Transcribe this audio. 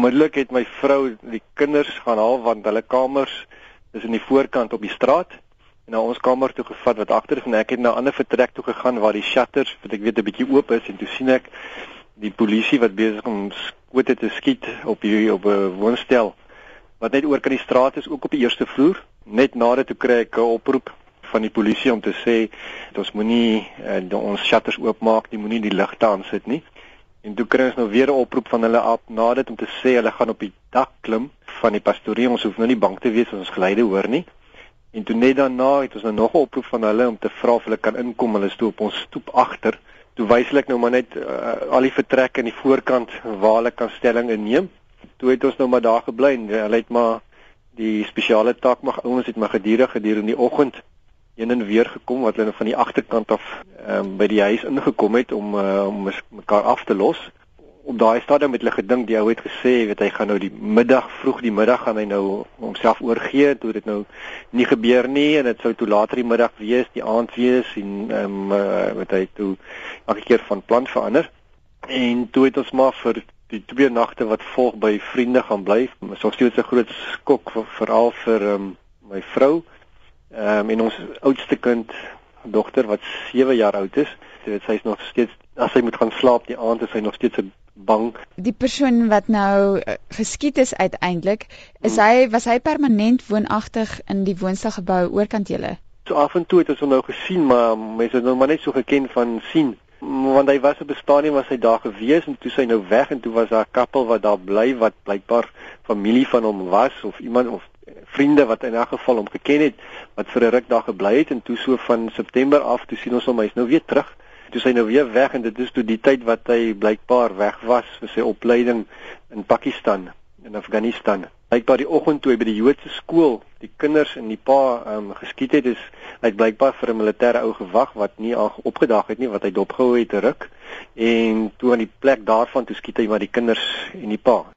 onmiddellik het my vrou die kinders gaan haal want hulle kamers is in die voorkant op die straat en na ons kamer toe gevat wat agter is en ek het na 'n ander vertrek toe gegaan waar die shutters wat ek weet 'n bietjie oop is en toe sien ek die polisie wat besig om skote te skiet op hier op 'n woonstel wat net oor kan die straat is ook op die eerste vloer net nader toe kry ek 'n oproep van die polisie om te sê ons moenie uh, ons shutters oopmaak nie moenie die ligte aan sit nie En toe kry ons nou weer 'n oproep van hulle af na dit om te sê hulle gaan op die dak klim van die pastorie. Ons hoef nou nie bang te wees as ons geleide hoor nie. En toe net daarna het ons nou nog 'n oproep van hulle om te vra of hulle kan inkom. Hulle stoep op ons stoep agter. Toe wys hulle nou maar net uh, al die vertrekke in die voorkant waar hulle kan stelling inneem. Toe het ons nou maar daar gebly en hulle het maar die spesiale taak mag ouens het maar gedurig gedurende die oggend heen en weer gekom wat hulle van die agterkant af um, by die huis ingekom het om uh, om mekaar af te los. Op daai stadium het hulle gedink die ou het gesê weet hy gaan nou die middag vroeg die middag gaan hy nou homself oorgee toe dit nou nie gebeur nie en dit sou toe later die middag wees die aand wees en ehm um, uh, wat hy toe elke keer van plan verander. En toe het ons maar vir die twee nagte wat volg by vriende gaan bly. Was nog steeds 'n groot skok veral vir ehm um, my vrou Ehm um, en ons oudste kind dogter wat 7 jaar oud is, weet sy is nog steeds as sy moet gaan slaap die aand is sy nog steeds bang. Die persoon wat nou uh, geskiet is uiteindelik, is hmm. hy was hy permanent woonagtig in die woonstelgebou oorkant julle? So af en toe het ons hom nou gesien, maar mense het nou maar net so geken van sien want hy was op 'n stadium was hy daar gewees en toe sy nou weg en toe was daar 'n koppel wat daar bly wat blykbaar familie van hom was of iemand of vriende wat in 'n geval hom geken het wat vir 'n ruk daar gebly het en toe so van September af toe sien ons hom hy's nou weer terug. Toe sy nou weer weg en dit is toe die tyd wat hy blykbaar weg was vir sy opleiding in Pakistan in Afghanistan. Blykbaar die oggend toe hy by die Joodse skool die kinders en die pa um, geskiet het is hy blykbaar vir 'n militêre ou gewag wat nie opgedag het nie wat hy dopgehou het ruk en toe aan die plek daarvan toe skiet hy maar die kinders en die pa